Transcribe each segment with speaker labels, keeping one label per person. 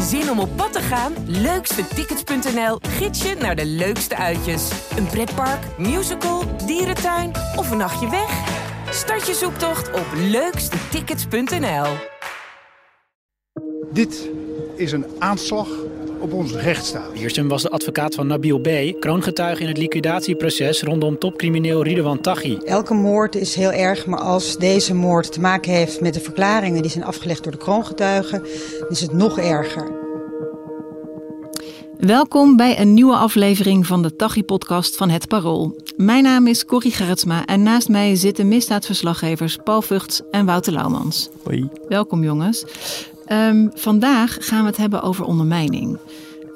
Speaker 1: Zin om op pad te gaan? Leukstetickets.nl gids je naar de leukste uitjes. Een pretpark, musical, dierentuin of een nachtje weg? Start je zoektocht op leukstetickets.nl.
Speaker 2: Dit is een aanslag op ons rechtsstaat.
Speaker 3: Wiersum was de advocaat van Nabil B., kroongetuige in het liquidatieproces rondom topcrimineel Ridouan Taghi.
Speaker 4: Elke moord is heel erg, maar als deze moord te maken heeft met de verklaringen die zijn afgelegd door de kroongetuigen, is het nog erger.
Speaker 5: Welkom bij een nieuwe aflevering van de Taghi-podcast van Het Parool. Mijn naam is Corrie Gerritsma en naast mij zitten misdaadverslaggevers Paul Vugts en Wouter Laumans.
Speaker 3: Hoi.
Speaker 5: Welkom jongens. Ehm, vandaag gaan we het hebben over ondermijning.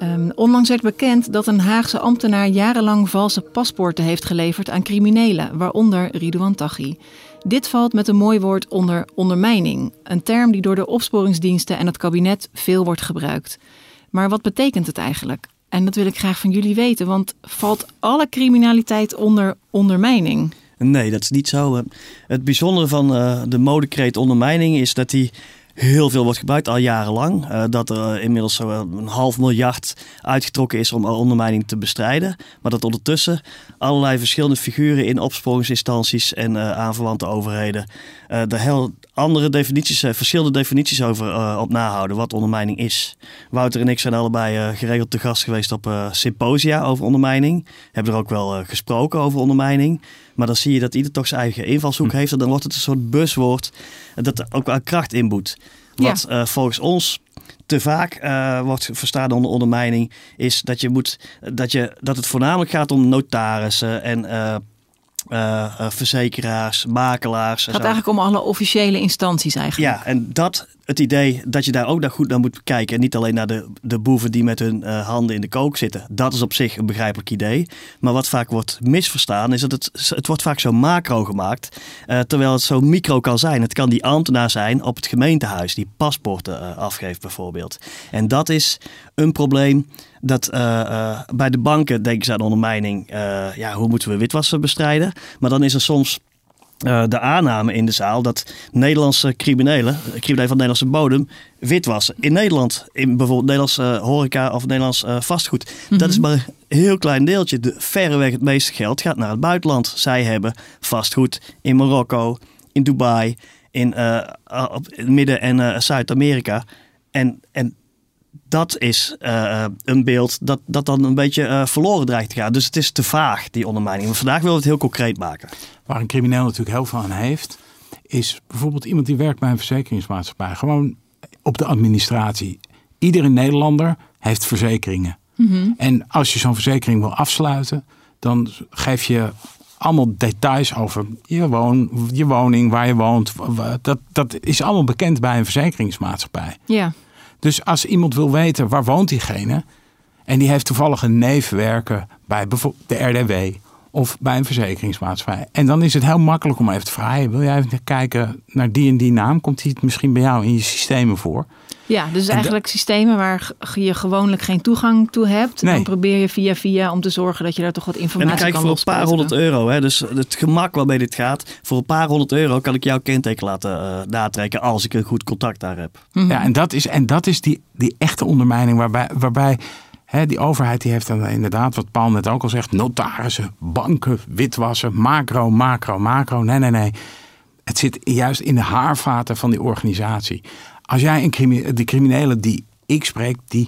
Speaker 5: Um, onlangs werd bekend dat een Haagse ambtenaar jarenlang valse paspoorten heeft geleverd aan criminelen, waaronder Ridouan Taghi. Dit valt met een mooi woord onder ondermijning, een term die door de opsporingsdiensten en het kabinet veel wordt gebruikt. Maar wat betekent het eigenlijk? En dat wil ik graag van jullie weten, want valt alle criminaliteit onder ondermijning?
Speaker 6: Nee, dat is niet zo. Het bijzondere van uh, de modekreet ondermijning is dat die heel veel wordt gebruikt, al jarenlang. Uh, dat er uh, inmiddels zo een half miljard uitgetrokken is om ondermijning te bestrijden. Maar dat ondertussen allerlei verschillende figuren in opsporingsinstanties en aanverwante overheden er heel andere definities, verschillende definities over op nahouden wat ondermijning is. Wouter en ik zijn allebei geregeld te gast geweest op symposia over ondermijning. Hebben er ook wel gesproken over ondermijning. Maar dan zie je dat ieder toch zijn eigen invalshoek hm. heeft. En dan wordt het een soort buswoord dat ook wel kracht inboet. Wat ja. uh, volgens ons te vaak uh, wordt verstaan onder ondermijning, is dat, je moet, dat, je, dat het voornamelijk gaat om notarissen en uh, uh, verzekeraars, makelaars.
Speaker 5: Het gaat eigenlijk om alle officiële instanties eigenlijk.
Speaker 6: Ja, en dat het idee dat je daar ook naar goed naar moet kijken. En niet alleen naar de, de boeven die met hun uh, handen in de kook zitten. Dat is op zich een begrijpelijk idee. Maar wat vaak wordt misverstaan is dat het, het wordt vaak zo macro gemaakt. Uh, terwijl het zo micro kan zijn. Het kan die ambtenaar zijn op het gemeentehuis die paspoorten afgeeft bijvoorbeeld. En dat is een probleem dat bij de banken denken ze aan ondermijning. ja, hoe moeten we witwassen bestrijden? Maar dan is er soms de aanname in de zaal dat Nederlandse criminelen, criminelen van Nederlandse bodem, witwassen. In Nederland, in bijvoorbeeld Nederlandse horeca of Nederlands vastgoed. Mm -hmm. Dat is maar een heel klein deeltje. De, verreweg het meeste geld gaat naar het buitenland. Zij hebben vastgoed in Marokko, in Dubai, in Midden- en Zuid-Amerika. En, en dat is uh, een beeld dat, dat dan een beetje uh, verloren dreigt te gaan. Dus het is te vaag, die ondermijning. Maar vandaag willen we het heel concreet maken.
Speaker 2: Waar een crimineel natuurlijk heel veel aan heeft, is bijvoorbeeld iemand die werkt bij een verzekeringsmaatschappij. Gewoon op de administratie. Iedere Nederlander heeft verzekeringen. Mm -hmm. En als je zo'n verzekering wil afsluiten, dan geef je allemaal details over je, woon, je woning, waar je woont. Dat, dat is allemaal bekend bij een verzekeringsmaatschappij.
Speaker 5: Ja.
Speaker 2: Dus als iemand wil weten waar woont diegene en die heeft toevallig een neef werken bij bijvoorbeeld de RDW of bij een verzekeringsmaatschappij. En dan is het heel makkelijk om even te vragen: wil jij even kijken naar die en die naam? Komt die misschien bij jou in je systemen voor?
Speaker 5: Ja, dus eigenlijk systemen waar je gewoonlijk geen toegang toe hebt. Nee. Dan probeer je via via om te zorgen dat je daar toch wat informatie kan
Speaker 6: En dan kijk voor een paar honderd euro. Hè, dus het gemak waarmee dit gaat. Voor een paar honderd euro kan ik jouw kenteken laten uh, natrekken als ik een goed contact daar heb.
Speaker 2: Mm -hmm. Ja, en dat is, en dat is die, die echte ondermijning waarbij... waarbij He, die overheid die heeft dan inderdaad, wat Paul net ook al zegt, notarissen, banken, witwassen, macro, macro, macro. Nee, nee, nee. Het zit juist in de haarvaten van die organisatie. Als jij een crimi de criminelen die ik spreek, die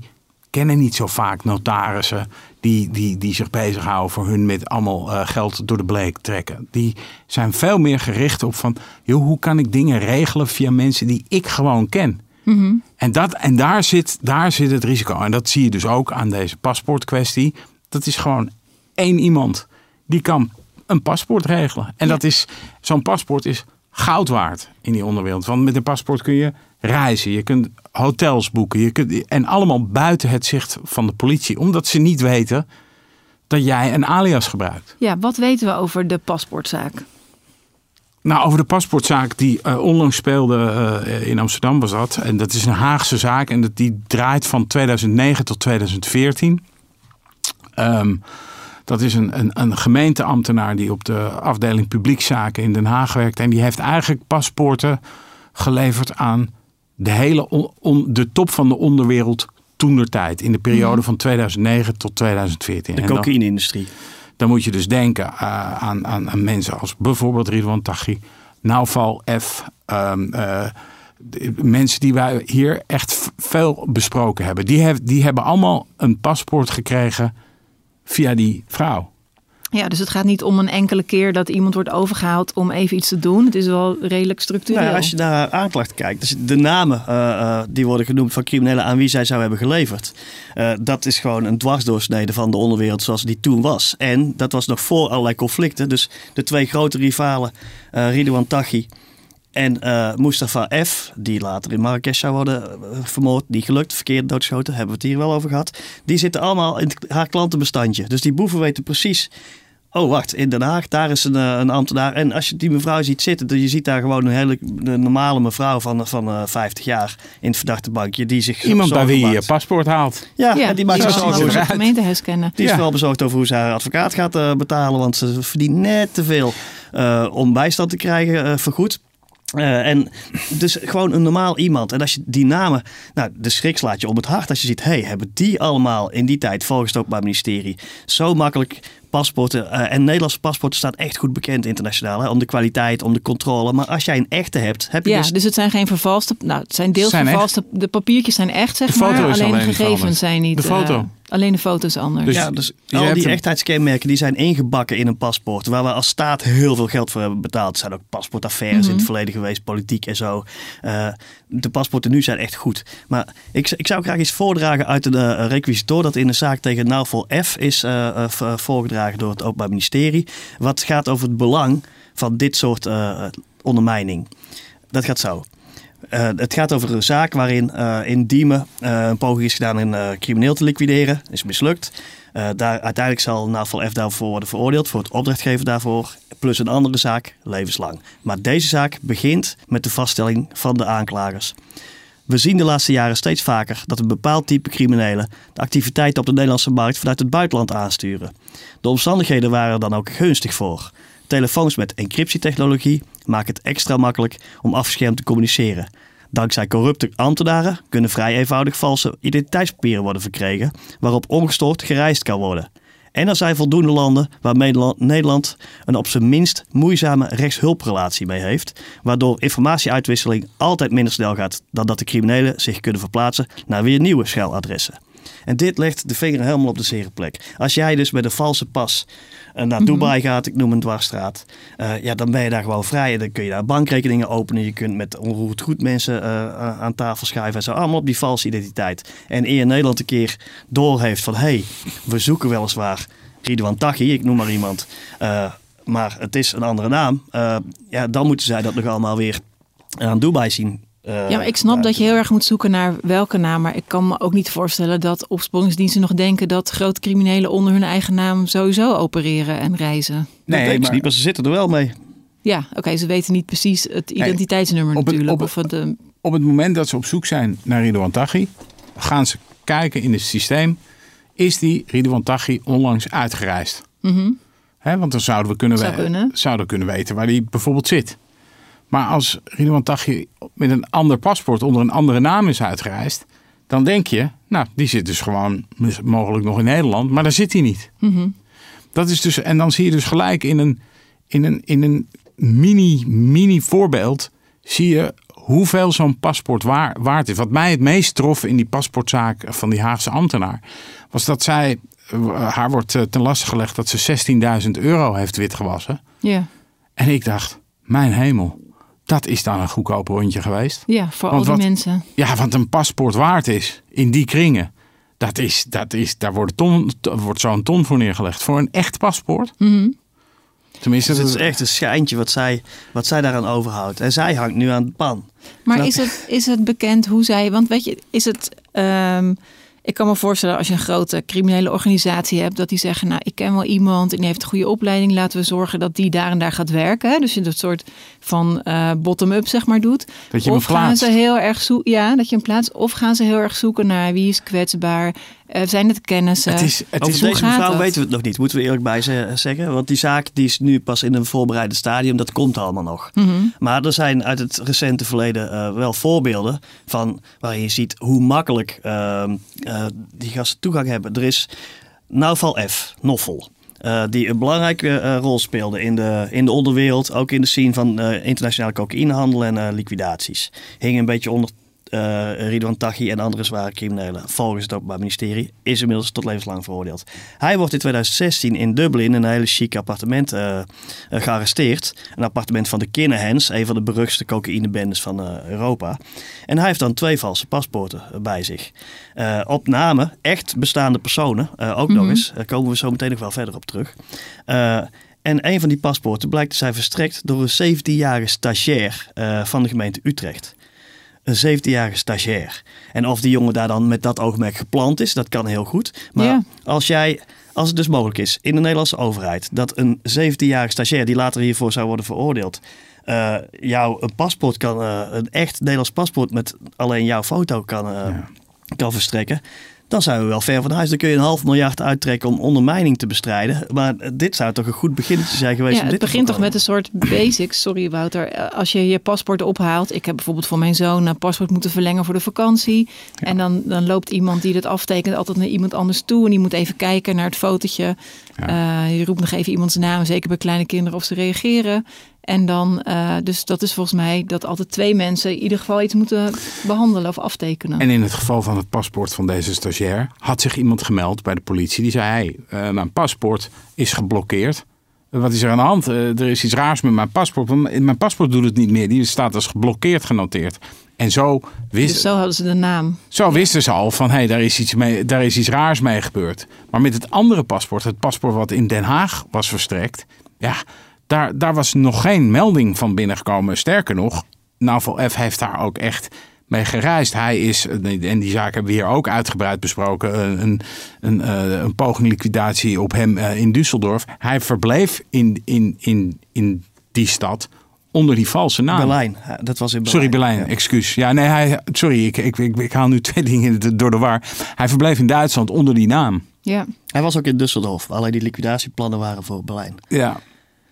Speaker 2: kennen niet zo vaak notarissen die, die, die zich bezighouden voor hun met allemaal uh, geld door de bleek trekken. Die zijn veel meer gericht op van, joh, hoe kan ik dingen regelen via mensen die ik gewoon ken. Mm -hmm. En, dat, en daar, zit, daar zit het risico. En dat zie je dus ook aan deze paspoortkwestie. Dat is gewoon één iemand die kan een paspoort regelen. En ja. dat is, zo'n paspoort is goud waard in die onderwereld. Want met een paspoort kun je reizen, je kunt hotels boeken. Je kunt, en allemaal buiten het zicht van de politie. Omdat ze niet weten dat jij een alias gebruikt.
Speaker 5: Ja, wat weten we over de paspoortzaak?
Speaker 2: Nou, over de paspoortzaak die uh, onlangs speelde uh, in Amsterdam was dat. En dat is een Haagse zaak en dat, die draait van 2009 tot 2014. Um, dat is een, een, een, gemeenteambtenaar die op de afdeling publiekzaken in Den Haag werkt. En die heeft eigenlijk paspoorten geleverd aan de hele on, on, de top van de onderwereld toen der tijd. In de periode van 2009 tot 2014.
Speaker 6: De
Speaker 2: dan-
Speaker 6: cocaïne-industrie.
Speaker 2: dan moet je dus denken eh, aan, aan, aan mensen als bijvoorbeeld Ridwan Taghi, Nauval F. ehm, eh, de mensen die wij hier echt veel besproken hebben. Die, heb, die hebben allemaal een paspoort gekregen via die vrouw.
Speaker 5: Ja, dus het gaat niet om een enkele keer dat iemand wordt overgehaald om even iets te doen. Het is wel redelijk structureel.
Speaker 6: Nou als je naar aanklacht kijkt, dus de namen eh, eh, die worden genoemd van criminelen aan wie zij zou hebben geleverd, eh, dat is gewoon een dwarsdoorsnede van de onderwereld zoals die toen was. En dat was nog voor allerlei conflicten. Dus de twee grote rivalen, Ridwan Taghi en Mustafa F., die later in Marrakesh zou worden vermoord, niet gelukt, verkeerd doodgeschoten, hebben we het hier wel over gehad. Die zitten allemaal in haar klantenbestandje. Dus die boeven weten precies Oh, wacht, in Den Haag, daar is een, eh, een ambtenaar. En als je die mevrouw ziet zitten, dan- je ziet daar gewoon een hele een normale mevrouw van, van eh 50 jaar in het verdachte bankje. Die zich
Speaker 2: Iemand bij wie je paspoort haalt.
Speaker 6: Ja,
Speaker 5: ja,
Speaker 6: en die maakt zich zorgen over
Speaker 5: kennen.
Speaker 6: die is
Speaker 2: Ja.
Speaker 6: vooral bezorgd over hoe ze haar advocaat gaat eh, betalen. Want ze verdient net te veel eh, om bijstand te krijgen eh, vergoed. Eh, en dus gewoon een normaal iemand. En als je die namen, nou, de schrik slaat je om het hart. Als je ziet, hey, hebben die allemaal in die tijd volgens het Openbaar Ministerie zo makkelijk paspoorten. eh, en Nederlandse paspoorten staat echt goed bekend internationaal. Hè, om de kwaliteit, om de controle. Maar als jij een echte hebt, heb je
Speaker 5: Ja,
Speaker 6: dus...
Speaker 5: dus het zijn geen vervalste. Nou, het zijn deels
Speaker 2: Zijn echt.
Speaker 5: vervalste. De papiertjes zijn echt, zeg
Speaker 2: De foto
Speaker 5: maar.
Speaker 2: is
Speaker 5: Alleen de
Speaker 2: alleen
Speaker 5: gegevens
Speaker 2: veranderd.
Speaker 5: zijn niet.
Speaker 2: De foto.
Speaker 5: eh, alleen de foto's anders.
Speaker 2: Dus-
Speaker 6: ja, dus
Speaker 2: je
Speaker 6: al
Speaker 2: hebt
Speaker 6: die
Speaker 2: een-
Speaker 6: echtheidskenmerken die zijn ingebakken in een paspoort. Waar we als staat heel veel geld voor hebben betaald. Er zijn ook paspoortaffaires in het verleden geweest, politiek en zo. Eh, de paspoorten nu zijn echt goed. Maar ik, ik zou graag iets voordragen uit een eh, requisitor dat in een zaak tegen Nauvel F is eh, door het Openbaar Ministerie. Wat gaat over het belang van dit soort eh, ondermijning. Dat gaat zo. Eh, het gaat over een zaak waarin eh, in Diemen een poging is gedaan een crimineel te liquideren. Is mislukt. Daar, uiteindelijk zal Naval F daarvoor worden veroordeeld voor het opdrachtgeven daarvoor. Plus een andere zaak, levenslang. Maar deze zaak begint met de vaststelling van de aanklagers. We zien de laatste jaren steeds vaker dat een bepaald type criminelen de activiteiten op de Nederlandse markt vanuit het buitenland aansturen. De omstandigheden waren er dan ook gunstig voor. Telefoons met encryptietechnologie maken het extra makkelijk om afgeschermd te communiceren. Dankzij corrupte ambtenaren kunnen vrij eenvoudig valse identiteitspapieren worden verkregen, waarop ongestoord gereisd kan worden. En er zijn voldoende landen waar Nederland- een op zijn minst moeizame rechtshulprelatie mee heeft, waardoor informatieuitwisseling altijd minder snel gaat dan dat de criminelen zich kunnen verplaatsen naar weer nieuwe schuiladressen. En dit legt de vinger helemaal op de zere plek. Als jij dus met een valse pas eh, naar Dubai gaat, ik noem een dwarsstraat, eh, ja, dan ben je daar gewoon vrij. En dan kun je daar bankrekeningen openen. Je kunt met onroerend goed mensen eh, aan tafel schuiven en zo. Allemaal op die valse identiteit. En eer Nederland een keer doorheeft van, hé, hey, we zoeken weliswaar Ridwan Taghi, ik noem maar iemand. maar het is een andere naam. ja, dan moeten zij dat nog allemaal weer aan Dubai zien. Eh,
Speaker 5: Ja, maar ik snap dat je heel erg moet zoeken naar welke naam. Maar ik kan me ook niet voorstellen dat opsporingsdiensten nog denken dat grote criminelen onder hun eigen naam sowieso opereren en reizen.
Speaker 2: Nee, maar-
Speaker 6: niet, maar ze zitten er wel mee.
Speaker 5: Ja, oké, ze weten niet precies het identiteitsnummer
Speaker 2: op het-
Speaker 5: natuurlijk.
Speaker 2: op
Speaker 5: of het, eh,
Speaker 2: Op het moment dat ze op zoek zijn naar Ridwan Taghi, gaan ze kijken in het systeem. Is die Ridwan Taghi onlangs uitgereisd? Hè, want dan zouden we kunnen,
Speaker 5: Zou
Speaker 2: we-
Speaker 5: kunnen.
Speaker 2: zouden kunnen weten waar hij bijvoorbeeld zit. Maar als Ridwan Taghi met een ander paspoort onder een andere naam is uitgereisd, dan denk je, nou, die zit dus gewoon mogelijk nog in Nederland, maar daar zit hij niet. Dat is dus, en dan zie je dus gelijk in een, in een, in een mini, mini voorbeeld, zie je hoeveel zo'n paspoort waar, waard is. Wat mij het meest trof in die paspoortzaak van die Haagse ambtenaar, was dat zij, eh, haar wordt eh, ten laste gelegd dat ze 16.000 euro heeft witgewassen.
Speaker 5: ja.
Speaker 2: En ik dacht, mijn hemel, dat is dan een goedkoop rondje geweest.
Speaker 5: ja, voor
Speaker 2: Want
Speaker 5: al die
Speaker 2: wat-
Speaker 5: mensen.
Speaker 2: Ja, want een paspoort waard is in die kringen. Dat is, dat is, daar wordt, ton, wordt zo'n ton voor neergelegd. Voor een echt paspoort. Tenminste,
Speaker 6: Dus het is echt een schijntje wat zij, wat zij daaraan overhoudt. En zij hangt nu aan de pan.
Speaker 5: Maar
Speaker 6: Snap
Speaker 5: is
Speaker 6: je?
Speaker 5: het, is het bekend hoe zij. Want weet je, is het. ehm, ik kan me voorstellen als je een grote criminele organisatie hebt, dat die zeggen: Nou, ik ken wel iemand en die heeft een goede opleiding. Laten we zorgen dat die daar en daar gaat werken. hè. Dus je dat soort van eh, bottom-up, zeg maar, doet.
Speaker 2: Dat je
Speaker 5: of gaan
Speaker 2: plaatst.
Speaker 5: ze heel erg zoeken. Ja, dat je hem plaatst. Of gaan ze heel erg zoeken naar wie is kwetsbaar Uh, zijn het kennissen?
Speaker 2: Het is, het
Speaker 6: Over
Speaker 2: is,
Speaker 6: deze
Speaker 5: gaat
Speaker 6: mevrouw
Speaker 5: het?
Speaker 6: weten we het nog niet, moeten we eerlijk bij ze- zeggen. Want die zaak die is nu pas in een voorbereide stadium, dat komt allemaal nog.
Speaker 5: Mhm.
Speaker 6: Maar er zijn uit het recente verleden eh, wel voorbeelden van waarin je ziet hoe makkelijk ehm, eh, die gasten toegang hebben. Er is Nauval F, Noffel. eh, die een belangrijke eh, rol speelde in de, in de onderwereld, ook in de scene van eh, internationale cocaïnehandel en eh, liquidaties. Hing een beetje onder eh Ridwan Taghi en andere zware criminelen. Volgens het Openbaar Ministerie is inmiddels tot levenslang veroordeeld. Hij wordt in 2016 in Dublin in een hele chic appartement eh, eh, gearresteerd. Een appartement van de Kinnehans, een van de beruchtste cocaïnebendes van Europa. En hij heeft dan twee valse paspoorten bij zich. Op namen echt bestaande personen, ook nog eens. Daar komen we zo meteen nog wel verder op terug. En een van die paspoorten blijkt te zijn verstrekt door een 17-jarige stagiair van de gemeente Utrecht een 17-jarige stagiair. En of die jongen daar dan met dat oogmerk geplant is, dat kan heel goed. Maar
Speaker 5: Ja.
Speaker 6: als jij, als het dus mogelijk is in de Nederlandse overheid, dat een 17-jarige stagiair die later hiervoor zou worden veroordeeld, eh, jou een paspoort kan, eh, een echt Nederlands paspoort met alleen jouw foto kan, eh, kan verstrekken. Dan zijn we wel ver van huis. Dan kun je een half miljard uittrekken om ondermijning te bestrijden. Maar dit zou toch een goed beginnetje zijn geweest.
Speaker 5: Ja,
Speaker 6: om
Speaker 5: het
Speaker 6: dit te
Speaker 5: begint toch met een soort basics. Sorry Wouter. Eh, Als je je paspoort ophaalt. Ik heb bijvoorbeeld voor mijn zoon een paspoort moeten verlengen voor de vakantie. En dan, dan loopt iemand die dat aftekent altijd naar iemand anders toe. En die moet even kijken naar het fotootje. Eh, je roept nog even iemands naam. Zeker bij kleine kinderen of ze reageren. En dan, eh, dus dat is volgens mij dat altijd twee mensen in ieder geval iets moeten behandelen of aftekenen.
Speaker 2: En in het geval van het paspoort van deze stagiair had zich iemand gemeld bij de politie. Die zei: hey, eh, mijn paspoort is geblokkeerd. Wat is er aan de hand? Eh, er is iets raars met mijn paspoort. Mijn paspoort doet het niet meer. Die staat als geblokkeerd genoteerd. En zo, wist,
Speaker 5: dus zo hadden ze de naam.
Speaker 2: zo wisten ze al van hé, hey, daar, is iets mee, daar is iets raars mee gebeurd. Maar met het andere paspoort, het paspoort wat in Den Haag was verstrekt, ja, daar, daar was nog geen melding van binnengekomen. Sterker nog, Naval F heeft daar ook echt mee gereisd. Hij is, en die zaak hebben we hier ook uitgebreid besproken, een, een, een, eh, een poging liquidatie op hem eh, in Düsseldorf. Hij verbleef in, in, in, in die stad onder die valse naam.
Speaker 6: Berlijn, dat was in Berlijn.
Speaker 2: Sorry, Berlijn,
Speaker 6: Ja.
Speaker 2: excuus. Ja, nee, hij, sorry, ik, ik, ik, ik haal nu twee dingen door de war. Hij verbleef in Duitsland onder die naam.
Speaker 5: Ja.
Speaker 6: Hij was ook in Düsseldorf. Alleen die liquidatieplannen waren voor Berlijn.
Speaker 2: Ja,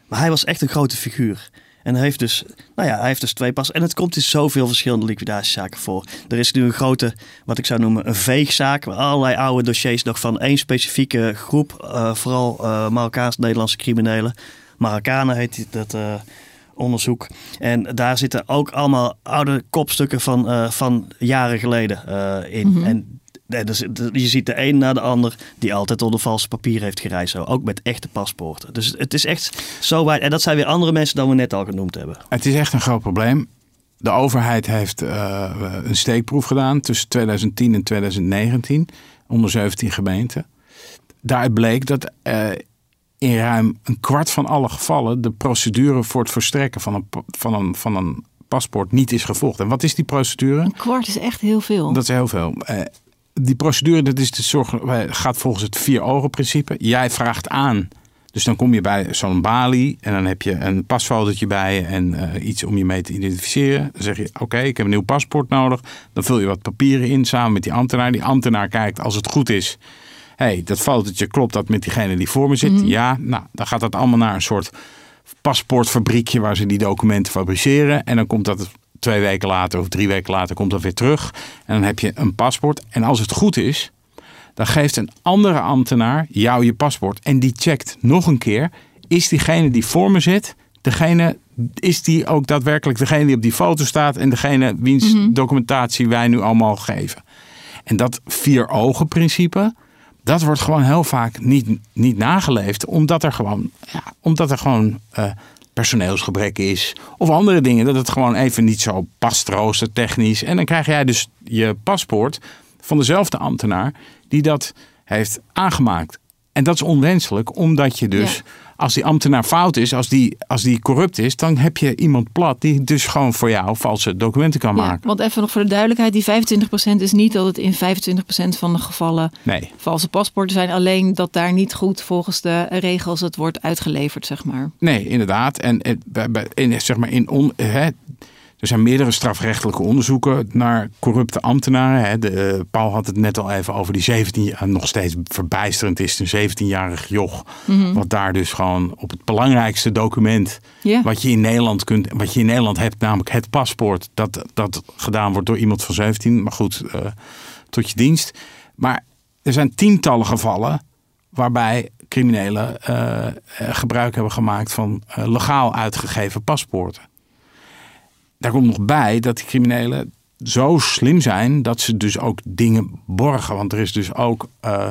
Speaker 6: Maar hij was echt een grote figuur. En hij heeft dus, nou ja, hij heeft dus twee pas. En het komt in zoveel verschillende liquidatiezaken voor. Er is nu een grote, wat ik zou noemen, een veegzaak. Waar allerlei oude dossiers nog van één specifieke groep. eh, vooral eh Marokkaans-Nederlandse criminelen. Marokkanen heet dat eh, onderzoek. En daar zitten ook allemaal oude kopstukken van, van jaren geleden in. En en dus, je ziet de een na de ander die altijd onder valse papier heeft gereisd. Zo. Ook met echte paspoorten. Dus het is echt zo wijd. En dat zijn weer andere mensen dan we net al genoemd hebben.
Speaker 2: het is echt een groot probleem. De overheid heeft eh, een steekproef gedaan tussen 2010 en 2019 onder 17 gemeenten. Daaruit bleek dat eh, in ruim een kwart van alle gevallen de procedure voor het verstrekken van een, van een, van een paspoort niet is gevolgd. En wat is die procedure?
Speaker 5: Een kwart is echt heel veel.
Speaker 2: Dat is heel veel. Die procedure dat is de zorg, eh, gaat volgens het vier ogen principe. Jij vraagt aan. Dus dan kom je bij zo'n balie en dan heb je een pasfotootje bij je en eh, iets om je mee te identificeren. Dan zeg je, oké, ik heb een nieuw paspoort nodig. Dan vul je wat papieren in samen met die ambtenaar. Die ambtenaar kijkt, als het goed is, hey, dat fotootje klopt dat met diegene die voor me zit? Ja, nou, dan gaat dat allemaal naar een soort paspoortfabriekje waar ze die documenten fabriceren. En dan komt dat twee weken later of drie weken later komt dat weer terug. En dan heb je een paspoort. En als het goed is, dan geeft een andere ambtenaar jou je paspoort. En die checkt nog een keer, is diegene die voor me zit, degene, is die ook daadwerkelijk degene die op die foto staat en degene wiens documentatie wij nu allemaal geven. En dat vier ogen principe, dat wordt gewoon heel vaak niet, niet nageleefd. Omdat er gewoon, ja, omdat er gewoon eh, personeelsgebrek is. Of andere dingen. Dat het gewoon even niet zo past roostertechnisch. En dan krijg jij dus je paspoort van dezelfde ambtenaar die dat heeft aangemaakt. En dat is onwenselijk, omdat je dus,
Speaker 5: Ja.
Speaker 2: als die ambtenaar fout is, als die, als die corrupt is, dan heb je iemand plat die dus gewoon voor jou valse documenten kan
Speaker 5: Ja,
Speaker 2: maken.
Speaker 5: want even nog voor de duidelijkheid, die 25% is niet dat het in 25% van de gevallen
Speaker 2: Nee.
Speaker 5: valse paspoorten zijn. Alleen dat daar niet goed volgens de regels het wordt uitgeleverd, zeg maar.
Speaker 2: Nee, inderdaad. En, in, zeg maar in on, hè, Er zijn meerdere strafrechtelijke onderzoeken naar corrupte ambtenaren. Hè. De, eh, Paul had het net al even over die 17 jaar, nog steeds verbijsterend is, een 17-jarig joch. Wat daar dus gewoon op het belangrijkste document wat je in Nederland kunt, wat je in Nederland hebt, namelijk het paspoort, dat, dat gedaan wordt door iemand van 17. Maar goed, eh, tot je dienst. Maar er zijn tientallen gevallen waarbij criminelen eh, eh, gebruik hebben gemaakt van eh, legaal uitgegeven paspoorten. Daar komt nog bij dat die criminelen zo slim zijn dat ze dus ook dingen borgen. Want er is dus ook, eh,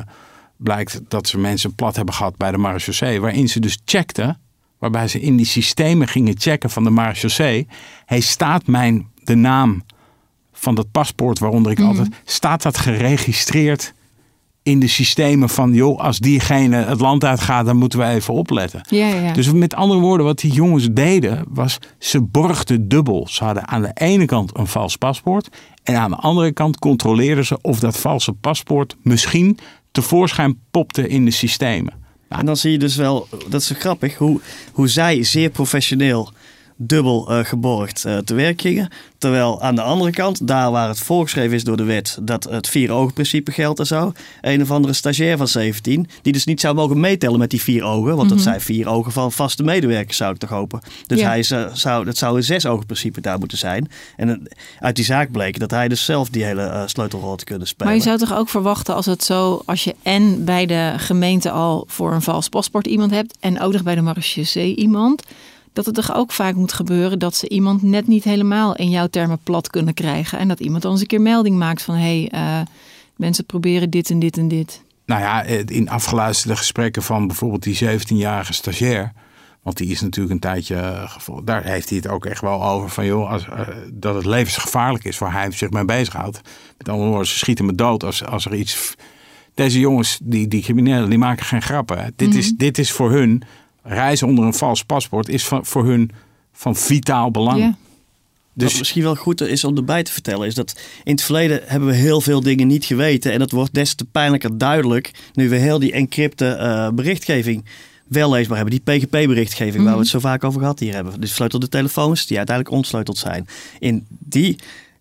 Speaker 2: blijkt dat ze mensen plat hebben gehad bij de marechaussee, waarin ze dus checkten, waarbij ze in die systemen gingen checken van de marechaussee. Hey, staat mijn, de naam van dat paspoort waaronder ik altijd, staat dat geregistreerd in de systemen van, joh, als diegene het land uitgaat, dan moeten we even opletten.
Speaker 5: Ja, ja.
Speaker 2: Dus met andere woorden, wat die jongens deden, was ze borgden dubbel. Ze hadden aan de ene kant een vals paspoort. En aan de andere kant controleerden ze of dat valse paspoort misschien tevoorschijn popte in de systemen.
Speaker 6: En dan zie je dus wel, dat is zo grappig, hoe, hoe zij zeer professioneel dubbel eh, geborgd eh, te werk gingen. Terwijl aan de andere kant, daar waar het voorgeschreven is door de wet dat het vier ogen principe geldt en zo. Een of andere stagiair van 17, die dus niet zou mogen meetellen met die vier ogen. Want dat zijn vier ogen van vaste medewerkers, zou ik toch hopen. Dus
Speaker 5: Ja.
Speaker 6: hij zou, zou, dat zou een zes ogen principe daar moeten zijn. En eh, uit die zaak bleek dat hij dus zelf die hele sleutelrol had kunnen spelen.
Speaker 5: Maar je zou toch ook verwachten als het zo, als je en bij de gemeente al voor een vals paspoort iemand hebt en ook nog bij de marechaussee iemand, dat het toch ook vaak moet gebeuren dat ze iemand net niet helemaal in jouw termen plat kunnen krijgen. En dat iemand dan eens een keer melding maakt van hé, hey, eh, mensen proberen dit en dit en dit.
Speaker 2: Nou ja, in afgeluisterde gesprekken van bijvoorbeeld die 17-jarige stagiair. Want die is natuurlijk een tijdje eh. Daar heeft hij het ook echt wel over van joh, als, eh, dat het levensgevaarlijk is waar hij zich mee bezighoudt. Met andere woorden, ze schieten me dood als, als er iets. Deze jongens, die, die criminelen, die maken geen grappen. Dit, is, dit is voor hun, reizen onder een vals paspoort, is van, voor hun van vitaal belang.
Speaker 5: Ja.
Speaker 6: Wat
Speaker 2: Dus
Speaker 6: misschien wel goed is om erbij te vertellen, is dat in het verleden hebben we heel veel dingen niet geweten. En dat wordt des te pijnlijker duidelijk nu we heel die encrypte eh, berichtgeving wel leesbaar hebben. Die PGP-berichtgeving waar we het zo vaak over gehad hier hebben. Dus sleutelde telefoons die uiteindelijk ontsleuteld zijn. In die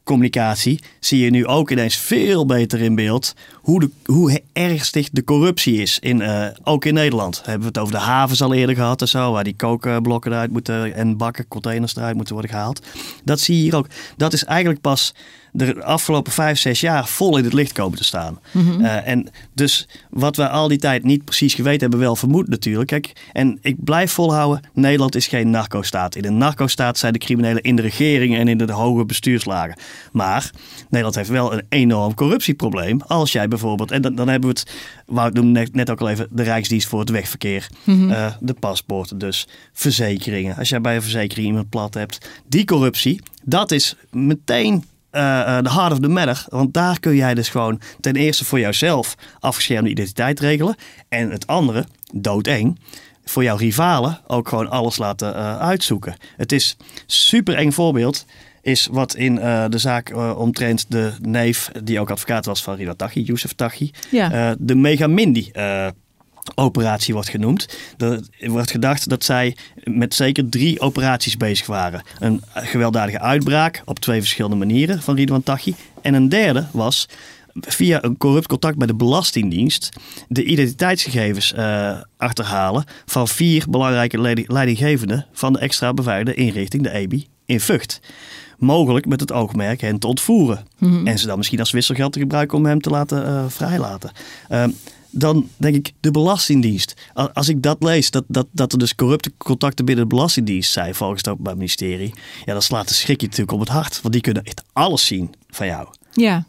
Speaker 6: communicatie zie je nu ook ineens veel beter in beeld hoe, de, hoe ernstig de corruptie is. In, eh, ook in Nederland. Hebben we het over de havens al eerder gehad en zo. Waar die kookblokken eruit moeten en bakken, containers eruit moeten worden gehaald. Dat zie je hier ook. Dat is eigenlijk pas de afgelopen vijf, zes jaar vol in het licht komen te staan. Eh, en dus wat we al die tijd niet precies geweten hebben, wel vermoed natuurlijk. Kijk, en ik blijf volhouden, Nederland is geen narco-staat. In een narco-staat zijn de criminelen in de regering en in de hoge bestuurslagen. Maar Nederland heeft wel een enorm corruptieprobleem. Als jij bijvoorbeeld, en dan, dan hebben we het, wou ik noemde net, net ook al even, de Rijksdienst voor het wegverkeer. eh, de paspoorten dus, verzekeringen. Als jij bij een verzekering iemand plat hebt. Die corruptie, dat is meteen eh, eh, de heart of the matter. Want daar kun jij dus gewoon ten eerste voor jouzelf afgeschermde identiteit regelen. En het andere, doodeng, voor jouw rivalen ook gewoon alles laten eh, uitzoeken. Het is super eng voorbeeld. Is wat in de zaak omtrent de neef, die ook advocaat was van Rida Taghi, Youssef Taghi,
Speaker 5: Ja.
Speaker 6: eh, de Megamindi eh operatie wordt genoemd. Er wordt gedacht dat zij met zeker drie operaties bezig waren. Een gewelddadige uitbraak op twee verschillende manieren van Ridwan Taghi. En een derde was via een corrupt contact bij de Belastingdienst de identiteitsgegevens eh, achterhalen van vier belangrijke leiding- leidinggevenden van de extra beveiligde inrichting, de EBI, in Vught. Mogelijk met het oogmerk hen te ontvoeren. En ze dan misschien als wisselgeld te gebruiken om hem te laten eh, vrijlaten. Ehm, dan denk ik de Belastingdienst. Als ik dat lees, dat, dat, dat er dus corrupte contacten binnen de Belastingdienst zijn volgens het Openbaar Ministerie. Ja, dan slaat de schrik je natuurlijk op het hart. Want die kunnen echt alles zien van jou.
Speaker 5: Ja,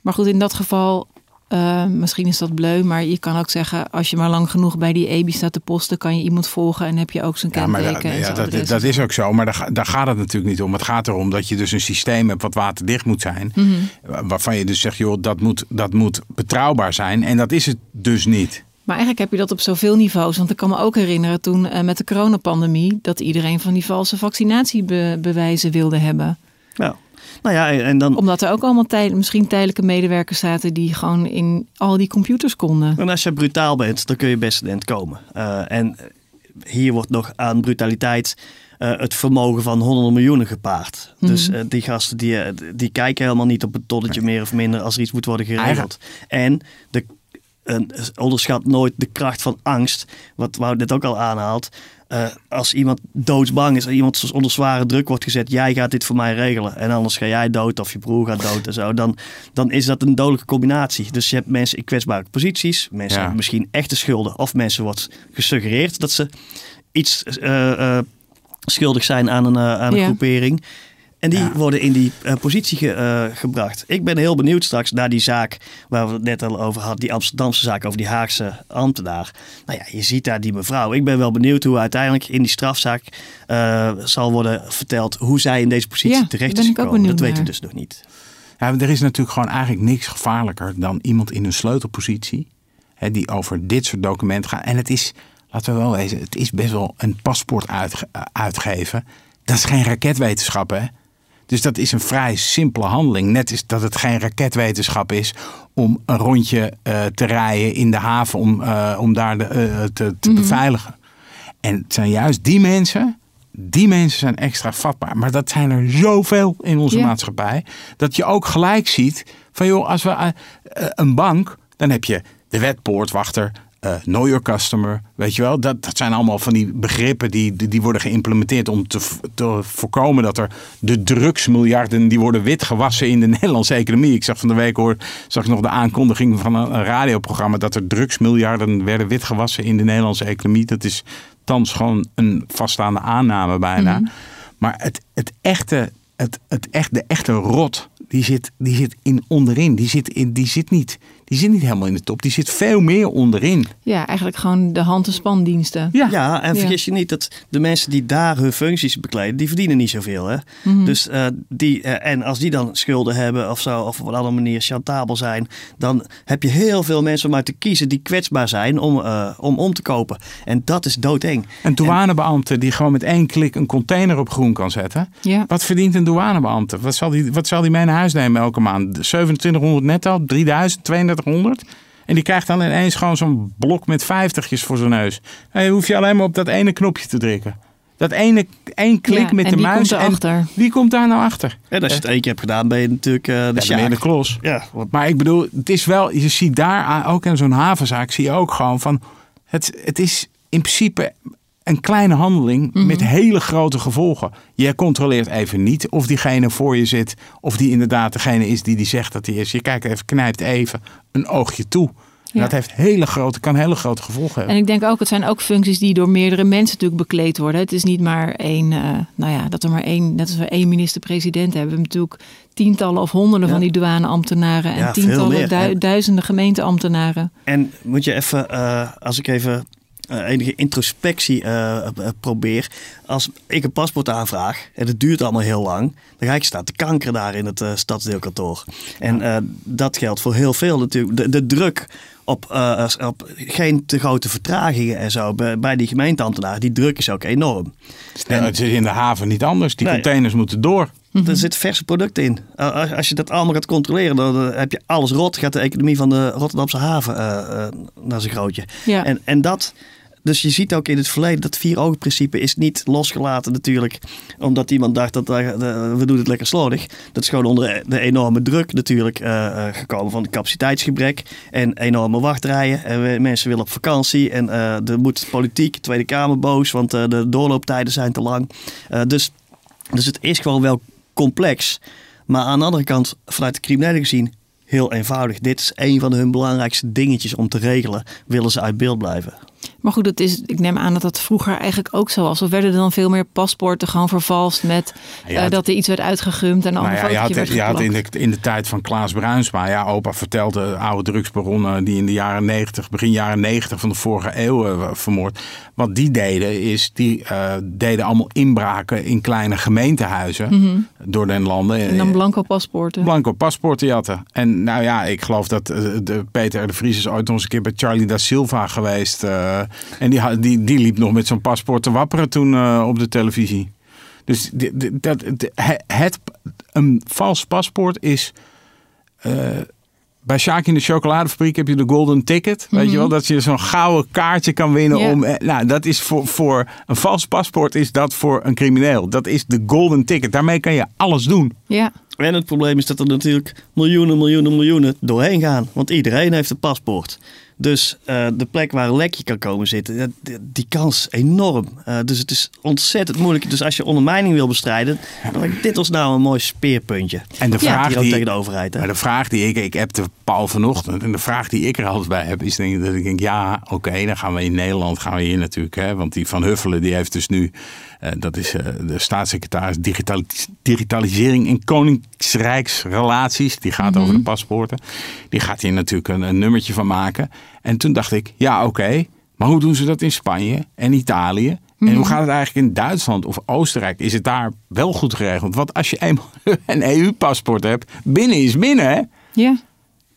Speaker 5: maar goed, in dat geval, eh, misschien is dat bleu, maar je kan ook zeggen, als je maar lang genoeg bij die EBI staat te posten, kan je iemand volgen en heb je ook zijn
Speaker 2: Ja, maar
Speaker 5: kenteken
Speaker 2: dat,
Speaker 5: en
Speaker 2: ja, dat,
Speaker 5: adres.
Speaker 2: dat is ook zo. Maar daar, daar gaat het natuurlijk niet om. Het gaat erom dat je dus een systeem hebt wat waterdicht moet zijn.
Speaker 5: Mhm.
Speaker 2: Waarvan je dus zegt, joh, dat moet, dat moet betrouwbaar zijn. En dat is het dus niet.
Speaker 5: Maar eigenlijk heb je dat op zoveel niveaus. Want ik kan me ook herinneren toen eh, met de coronapandemie dat iedereen van die valse vaccinatiebewijzen wilde hebben.
Speaker 6: Ja. Nou ja, en dan,
Speaker 5: Omdat er ook allemaal tijd, misschien tijdelijke medewerkers zaten die gewoon in al die computers konden.
Speaker 6: en als je brutaal bent, dan kun je best komen. Eh, en hier wordt nog aan brutaliteit eh, het vermogen van honderden miljoenen gepaard. Dus eh, die gasten die, die kijken helemaal niet op het tonnetje meer of minder als er iets moet worden geregeld. En de, een- onderschat nooit de kracht van angst, wat Wout net ook al aanhaalt. Eh, als iemand doodsbang is, als iemand onder zware druk wordt gezet, jij gaat dit voor mij regelen en anders ga jij dood of je broer gaat dood en zo, dan, dan is dat een dodelijke combinatie. Dus je hebt mensen in kwetsbare posities, mensen
Speaker 2: Ja.
Speaker 6: hebben misschien echte schulden of mensen wordt gesuggereerd dat ze iets eh, eh, schuldig zijn aan een, aan een
Speaker 5: Ja.
Speaker 6: groepering. En die
Speaker 2: Ja.
Speaker 6: worden in die eh, positie ge- eh, gebracht. Ik ben heel benieuwd straks naar die zaak waar we het net al over hadden. Die Amsterdamse zaak over die Haagse ambtenaar. Nou ja, je ziet daar die mevrouw. Ik ben wel benieuwd hoe uiteindelijk in die strafzaak eh, zal worden verteld hoe zij in deze positie
Speaker 5: Ja,
Speaker 6: terecht is
Speaker 5: ben ik ook
Speaker 6: gekomen. Dat weten we dus nog niet.
Speaker 2: Ja, er is natuurlijk gewoon eigenlijk niks gevaarlijker dan iemand in een sleutelpositie. Hè, die over dit soort documenten gaat. En het is, laten we wel wezen, het is best wel een paspoort uitge- uitgeven. Dat is geen raketwetenschap, hè? Dus dat is een vrij simpele handeling. Net is dat het geen raketwetenschap is om een rondje eh, te rijden in de haven om, eh, om daar de, eh, te, te beveiligen. En het zijn juist die mensen, die mensen zijn extra vatbaar. Maar dat zijn er zoveel in onze maatschappij. Dat je ook gelijk ziet van joh, als we een bank, dan heb je de wetpoortwachter, eh know your customer, weet je wel. Dat, dat zijn allemaal van die begrippen die, die, worden geïmplementeerd om te, te voorkomen dat er de drugsmiljarden die worden witgewassen in de Nederlandse economie. Ik zag van de week hoor, zag ik nog de aankondiging van een, een radioprogramma dat er drugsmiljarden werden witgewassen in de Nederlandse economie. Dat is thans gewoon een vaststaande aanname bijna. Maar het, het echte, het, het echt, de echte rot, die zit, die zit in onderin. Die zit, in, die, zit niet, die zit niet helemaal in de top. Die zit veel meer onderin.
Speaker 5: Ja, eigenlijk gewoon de hand- en spandiensten.
Speaker 2: Ja.
Speaker 6: Ja, en
Speaker 5: Ja.
Speaker 6: vergis je niet dat de mensen die daar hun functies bekleden, die verdienen niet zoveel. Hè? Dus, eh, die, eh, en als die dan schulden hebben of zo, of op een andere manier chantabel zijn, dan heb je heel veel mensen om uit te kiezen die kwetsbaar zijn om, eh, om om te kopen. En dat is doodeng.
Speaker 2: Een douanebeambte die gewoon met één klik een container op groen kan zetten.
Speaker 5: Ja.
Speaker 2: Wat verdient een douanebeambte? Wat zal die, wat zal die mee naar huis nemen elke maand? 2700 netto? 3000? 3200? En die krijgt dan ineens gewoon zo'n blok met vijftigjes voor zijn neus. En dan hoef je alleen maar op dat ene knopje te drukken. Dat ene één klik
Speaker 5: Ja,
Speaker 2: met
Speaker 5: en
Speaker 2: de
Speaker 5: wie
Speaker 2: muis. En wie komt daar nou achter?
Speaker 6: En als je het één keer hebt gedaan, ben je natuurlijk eh, de
Speaker 2: Ja, de Klos.
Speaker 6: Ja, want
Speaker 2: Maar ik bedoel, het is wel, je ziet daar aan- ook in zo'n havenzaak, zie je ook gewoon van, het, het is in principe een kleine handeling met hele grote gevolgen. Je controleert even niet of diegene voor je zit, of die inderdaad degene is die die zegt dat hij is. Je kijkt even, knijpt even een oogje toe.
Speaker 5: Ja.
Speaker 2: Dat heeft hele grote, kan hele grote gevolgen hebben.
Speaker 5: En ik denk ook, het zijn ook functies die door meerdere mensen natuurlijk bekleed worden. Het is niet maar één, eh, nou ja, dat er maar één, net als we één minister-president hebben. We hebben natuurlijk tientallen of honderden
Speaker 6: Ja.
Speaker 5: van die douaneambtenaren. En
Speaker 6: Ja,
Speaker 5: tientallen,
Speaker 6: meer,
Speaker 5: du-
Speaker 6: hè?
Speaker 5: duizenden gemeenteambtenaren.
Speaker 6: En moet je even, eh, als ik even eh, enige introspectie eh, eh, probeer. Als ik een paspoort aanvraag en het duurt allemaal heel lang, dan ga ik staan te kankeren daar in het eh, stadsdeelkantoor. En eh, dat geldt voor heel veel natuurlijk. De, de druk op, eh, op geen te grote vertragingen en zo bij, bij die gemeenteambtenaren, die druk is ook enorm.
Speaker 2: Ja, het is in de haven niet anders. Die
Speaker 6: Nee.
Speaker 2: containers moeten door.
Speaker 6: Er zit verse producten in. Als je dat allemaal gaat controleren, dan heb je alles rot. Gaat de economie van de Rotterdamse haven naar zijn grootje.
Speaker 5: Ja.
Speaker 6: En, en dat, dus je ziet ook in het verleden dat vier ogen principe is niet losgelaten natuurlijk. Omdat iemand dacht dat eh, we doen het lekker slordig. Dat is gewoon onder de enorme druk natuurlijk eh, eh, gekomen van capaciteitsgebrek. En enorme wachtrijen. En mensen willen op vakantie. En er moet politiek, Tweede Kamer boos, want de doorlooptijden zijn te lang. Dus, dus het is gewoon wel complex. Maar aan de andere kant, vanuit de criminelen gezien, heel eenvoudig. Dit is een van hun belangrijkste dingetjes om te regelen. Willen ze uit beeld blijven?
Speaker 5: Maar goed, het is, ik neem aan dat dat vroeger eigenlijk ook zo was. Of werden er dan veel meer paspoorten gewoon vervalst met
Speaker 2: Ja,
Speaker 5: eh, dat er iets werd uitgegumd en
Speaker 2: Nou
Speaker 5: ander
Speaker 2: ja, je had,
Speaker 5: werd
Speaker 2: je had in, de, in de tijd van Klaas Bruinsma, ja, opa vertelde oude drugsbaronnen die in de jaren 90, begin jaren 90 van de vorige eeuw eh, vermoord. Wat die deden is, die eh, deden allemaal inbraken in kleine gemeentehuizen door den landen.
Speaker 5: Mhm. En dan blanco paspoorten.
Speaker 2: Blanco paspoorten jatten. En nou ja, ik geloof dat de Peter R. de Vries is ooit nog eens een keer bij Charlie da Silva geweest. Eh, en die, die, die liep nog met zo'n paspoort te wapperen toen eh, op de televisie. Dus dat, de- het, een vals paspoort is eh, bij Sjaak in de chocoladefabriek heb je de golden ticket. Weet je wel, dat je zo'n gouden kaartje kan winnen om... Nou, dat is voor, voor een vals paspoort is dat voor een crimineel. Dat is de golden ticket. Daarmee kan je alles doen.
Speaker 5: Ja.
Speaker 6: En het probleem is dat er natuurlijk miljoenen, miljoenen, miljoenen doorheen gaan. Want iedereen heeft een paspoort. Dus eh, de plek waar een lekje kan komen zitten, die, die kans is enorm. Eh, dus het is ontzettend moeilijk. Dus als je ondermijning wil bestrijden, dan lijkt dit ons nou een mooi speerpuntje.
Speaker 2: En de vraag
Speaker 6: ook
Speaker 2: die,
Speaker 6: tegen de overheid. Hè?
Speaker 2: Maar de vraag die ik, ik heb de Paul vanochtend, en de vraag die ik er altijd bij heb, is denk ik, dat ik denk, ja, oké, dan gaan we in Nederland, gaan we hier natuurlijk, hè, want die Van Huffelen, die heeft dus nu, dat is eh, de staatssecretaris digitalis- digitalisering en koningsrijksrelaties, die gaat over de paspoorten, die gaat hier natuurlijk een, een nummertje van maken. En toen dacht ik, ja, oké, maar hoe doen ze dat in Spanje en Italië? En hoe gaat het eigenlijk in Duitsland of Oostenrijk? Is het daar wel goed geregeld? Want als je eenmaal een EU-paspoort hebt, binnen is binnen, hè?
Speaker 5: Ja.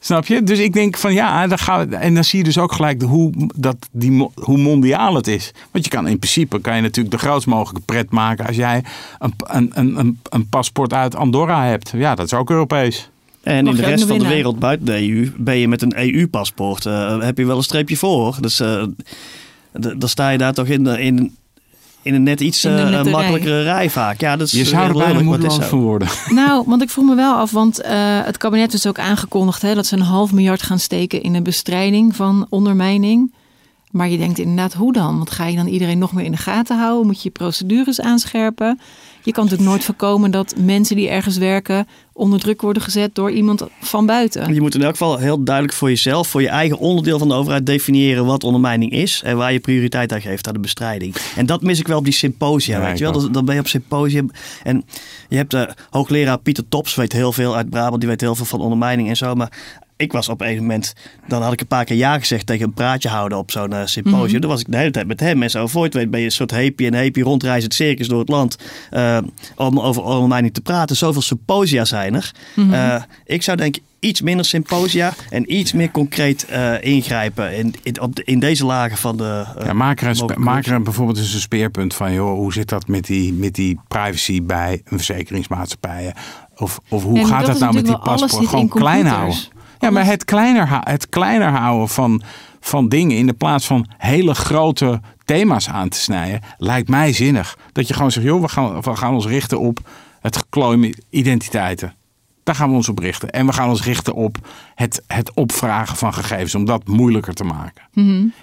Speaker 2: Snap je? Dus ik denk van ja, dan gaan we, en dan zie je dus ook gelijk de, hoe, dat, die, hoe mondiaal het is. Want je kan in principe kan je natuurlijk de grootst mogelijke pret maken als jij een, een, een, een, een paspoort uit Andorra hebt. Ja, dat is ook Europees.
Speaker 6: En
Speaker 5: Mag
Speaker 6: in de rest van de wereld buiten de EU ben je met een EU-paspoort. eh, heb je wel een streepje voor. Dus eh, dan sta je daar toch in, de- in, in een net iets eh, makkelijkere rij. vaak. Ja, dat is
Speaker 2: Je zou er
Speaker 6: heel
Speaker 2: bijna moedeloos
Speaker 6: zo.
Speaker 2: van worden.
Speaker 5: Nou, want ik vroeg me wel af, want eh, het kabinet is ook aangekondigd hè, dat ze een half miljard gaan steken in de bestrijding van ondermijning. Maar je denkt inderdaad, hoe dan? Want ga je dan iedereen nog meer in de gaten houden? Moet je je procedures aanscherpen? Je kan natuurlijk nooit voorkomen dat mensen die ergens werken onder druk worden gezet door iemand van buiten.
Speaker 6: Je moet in elk geval heel duidelijk voor jezelf, voor je eigen onderdeel van de overheid definiëren wat ondermijning is en waar je prioriteit aan geeft aan de bestrijding. En dat mis ik wel op die symposia,
Speaker 2: Ja,
Speaker 6: weet je wel. Dan, dan ben je op symposium en je hebt de hoogleraar Pieter Tops, weet heel veel uit Brabant, die weet heel veel van ondermijning en zo, maar ik was op een moment, dan had ik een paar keer ja gezegd tegen een praatje houden op zo'n eh, symposium. Dan was ik de hele tijd met hem en zo. Voor je het weet ben je een soort heepie en heepie rondreizend circus door het land eh, om over ondermijning te praten. Zoveel symposia zijn er. Eh, ik zou denken iets minder symposia en iets meer concreet eh, ingrijpen in, in, op de- in deze lagen van de.
Speaker 2: Ja, maak er, bijvoorbeeld eens een speerpunt van, joh, hoe zit dat met die, met die privacy bij een verzekeringsmaatschappijen? Of, of hoe gaat
Speaker 5: dat
Speaker 2: dat
Speaker 5: is
Speaker 2: nou met die paspoort? Gewoon klein houden. Ja, maar het kleiner, het kleiner houden van, van dingen in de plaats van hele grote thema's aan te snijden, lijkt mij zinnig. Dat je gewoon zegt, joh, we gaan, we gaan ons richten op het geklooi met identiteiten. Daar gaan we ons op richten. En we gaan ons richten op het, het opvragen van gegevens, om dat moeilijker te maken.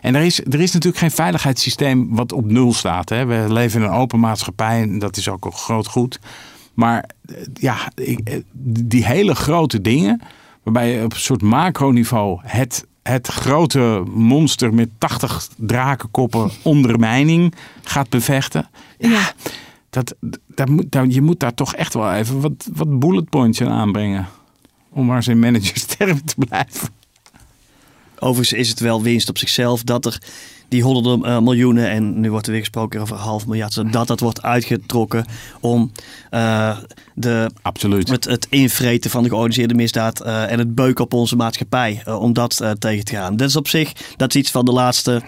Speaker 2: En er is, er is natuurlijk geen veiligheidssysteem wat op nul staat. Hè. We leven in een open maatschappij en dat is ook een groot goed. Maar eh, ja, eh, die hele grote dingen, waarbij je op een soort macroniveau het, het grote monster met 80 drakenkoppen ondermijning gaat bevechten.
Speaker 5: Ja.
Speaker 2: Dat, dat moet, dat, je moet daar toch echt wel even wat, wat bullet points aan aanbrengen. Om maar eens in managerstermen te blijven.
Speaker 6: Overigens is het wel winst op zichzelf dat er die honderden eh, miljoenen, en nu wordt er weer gesproken over half miljard, dat dat wordt uitgetrokken om eh, de,
Speaker 2: Absoluut.
Speaker 6: het, het invreten van de georganiseerde misdaad eh, en het beuken op onze maatschappij, om dat tegen te gaan. Dat is op zich, dat is iets van de laatste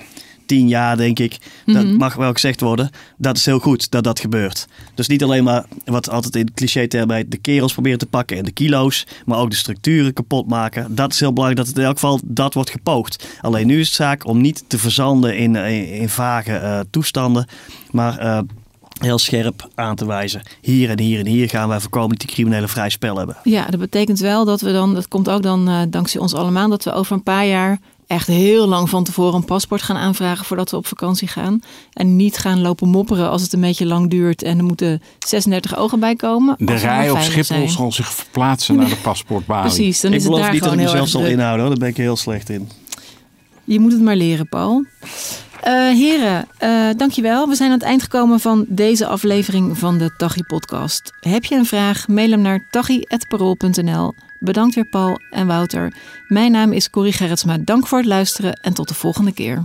Speaker 6: tien jaar, denk ik. Dat mag wel gezegd worden. Dat is heel goed dat dat gebeurt. Dus niet alleen maar wat altijd in cliché-termen heet, de kerels proberen te pakken en de kilo's, maar ook de structuren kapot maken. Dat is heel belangrijk dat het in elk geval dat wordt gepoogd. Alleen nu is het zaak om niet te verzanden in, in, in vage eh, toestanden, maar eh, heel scherp aan te wijzen. Hier en hier en hier gaan wij voorkomen dat die criminelen vrij spel hebben.
Speaker 5: Ja, dat betekent wel dat we dan, dat komt ook dan eh, dankzij ons allemaal, dat we over een paar jaar echt heel lang van tevoren een paspoort gaan aanvragen voordat we op vakantie gaan. En niet gaan lopen mopperen als het een beetje lang duurt en er moeten 36 ogen bij komen.
Speaker 2: De rij op Schiphol
Speaker 5: zijn.
Speaker 2: zal zich verplaatsen naar de paspoortbalie.
Speaker 5: Precies, dan
Speaker 6: ik
Speaker 5: is het
Speaker 6: beloof
Speaker 5: daar
Speaker 6: niet dat
Speaker 5: gewoon
Speaker 6: ik
Speaker 5: heel
Speaker 6: mezelf zal inhouden hoor, daar ben ik heel slecht in.
Speaker 5: Je moet het maar leren, Paul. Eh, heren, eh, dankjewel. We zijn aan het eind gekomen van deze aflevering van de Tachi podcast. Heb je een vraag? Mail hem naar tachi.parool.nl. Bedankt weer Paul en Wouter. Mijn naam is Corrie Gerritsma. Dank voor het luisteren en tot de volgende keer.